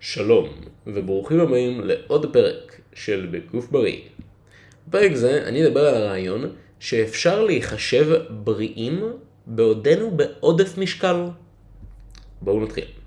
שלום, וברוכים הבאים לעוד פרק של בגוף בריא. בפרק זה אני אדבר על הרעיון שאפשר להיחשב בריאים בעודנו בעודף משקל. בואו נתחיל.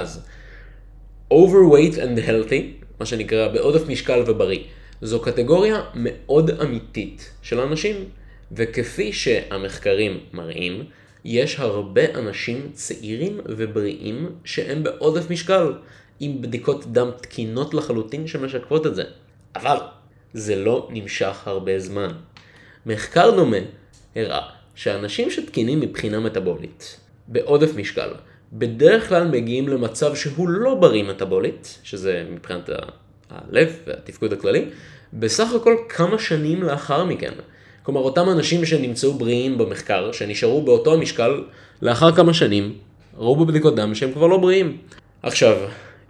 אז, overweight and healthy, מה שנקרא בעודף משקל ובריא, זו קטגוריה מאוד אמיתית של אנשים, וכפי שהמחקרים מראים, יש הרבה אנשים צעירים ובריאים שהם בעודף משקל, עם בדיקות דם תקינות לחלוטין שמשקפות את זה. אבל זה לא נמשך הרבה זמן. מחקר דומה הראה שאנשים שתקינים מבחינה מטבולית, בעודף משקל, בדרך כלל מגיעים למצב שהוא לא בריא מטבולית, שזה מבחינת הלב והתפקוד הכללי, בסך הכל כמה שנים לאחר מכן. כלומר, אותם אנשים שנמצאו בריאים במחקר, שנשארו באותו המשקל לאחר כמה שנים, ראו בבדיקות דם שהם כבר לא בריאים. עכשיו,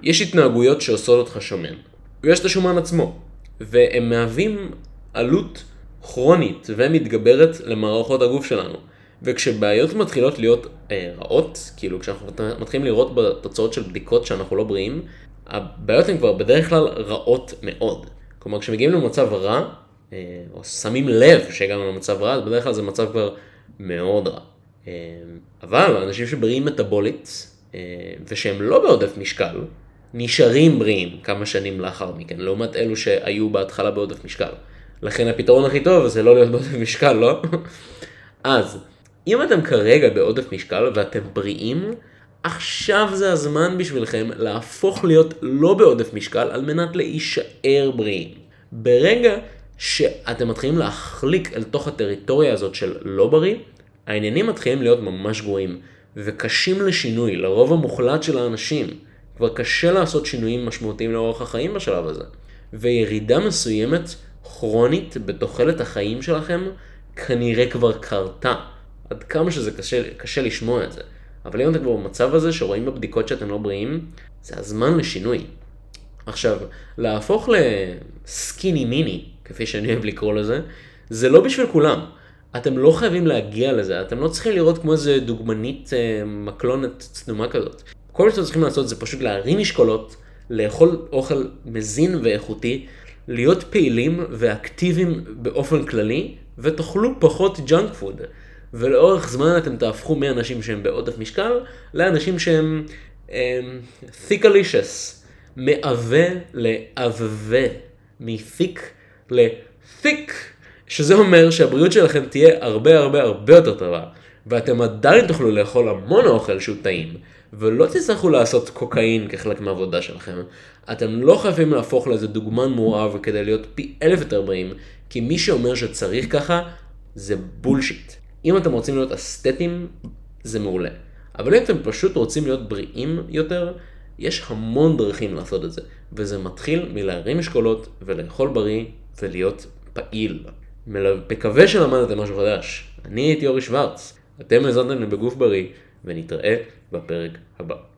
יש התנהגויות שעושות אותך שמן, ויש את השומן עצמו, והם מהווים עלות כרונית ומתגברת למערכות הגוף שלנו. וכשבעיות מתחילות להיות אה, רעות, כאילו כשאנחנו מתחילים לראות בתוצאות של בדיקות שאנחנו לא בריאים, הבעיות הן כבר בדרך כלל רעות מאוד. כלומר כשמגיעים למצב רע, אה, או שמים לב שהגענו למצב רע, אז בדרך כלל זה מצב כבר מאוד רע. אה, אבל אנשים שבריאים מטבולית, אה, ושהם לא בעודף משקל, נשארים בריאים כמה שנים לאחר מכן, לעומת אלו שהיו בהתחלה בעודף משקל. לכן הפתרון הכי טוב זה לא להיות בעודף משקל, לא? אז, אם אתם כרגע בעודף משקל ואתם בריאים, עכשיו זה הזמן בשבילכם להפוך להיות לא בעודף משקל על מנת להישאר בריאים. ברגע שאתם מתחילים להחליק אל תוך הטריטוריה הזאת של לא בריא, העניינים מתחילים להיות ממש גרועים וקשים לשינוי לרוב המוחלט של האנשים. כבר קשה לעשות שינויים משמעותיים לאורך החיים בשלב הזה. וירידה מסוימת כרונית בתוחלת החיים שלכם כנראה כבר קרתה. עד כמה שזה קשה, קשה לשמוע את זה. אבל אם אתם כבר במצב הזה שרואים בבדיקות שאתם לא בריאים, זה הזמן לשינוי. עכשיו, להפוך לסקיני מיני, כפי שאני אוהב לקרוא לזה, זה לא בשביל כולם. אתם לא חייבים להגיע לזה, אתם לא צריכים לראות כמו איזה דוגמנית אה, מקלונת צנומה כזאת. כל מה שאתם צריכים לעשות זה פשוט להרים משקולות, לאכול אוכל מזין ואיכותי, להיות פעילים ואקטיביים באופן כללי, ותאכלו פחות junk food. ולאורך זמן אתם תהפכו מאנשים שהם בעודף משקל, לאנשים שהם um, thickalicious, מעבה לעבה, מ-thick ל-thicc, שזה אומר שהבריאות שלכם תהיה הרבה הרבה הרבה יותר טובה, ואתם עדיין תוכלו לאכול המון אוכל שהוא טעים, ולא תצטרכו לעשות קוקאין כחלק מהעבודה שלכם. אתם לא חייבים להפוך לאיזה דוגמן מורעב כדי להיות פי אלף יותר בריאים, כי מי שאומר שצריך ככה, זה בולשיט. אם אתם רוצים להיות אסתטיים, זה מעולה. אבל אם אתם פשוט רוצים להיות בריאים יותר, יש המון דרכים לעשות את זה. וזה מתחיל מלהרים משקולות ולאכול בריא ולהיות פעיל. מקווה שלמדתם משהו חדש. אני הייתי אורי שוורץ. אתם האזנתם לבגוף בריא, ונתראה בפרק הבא.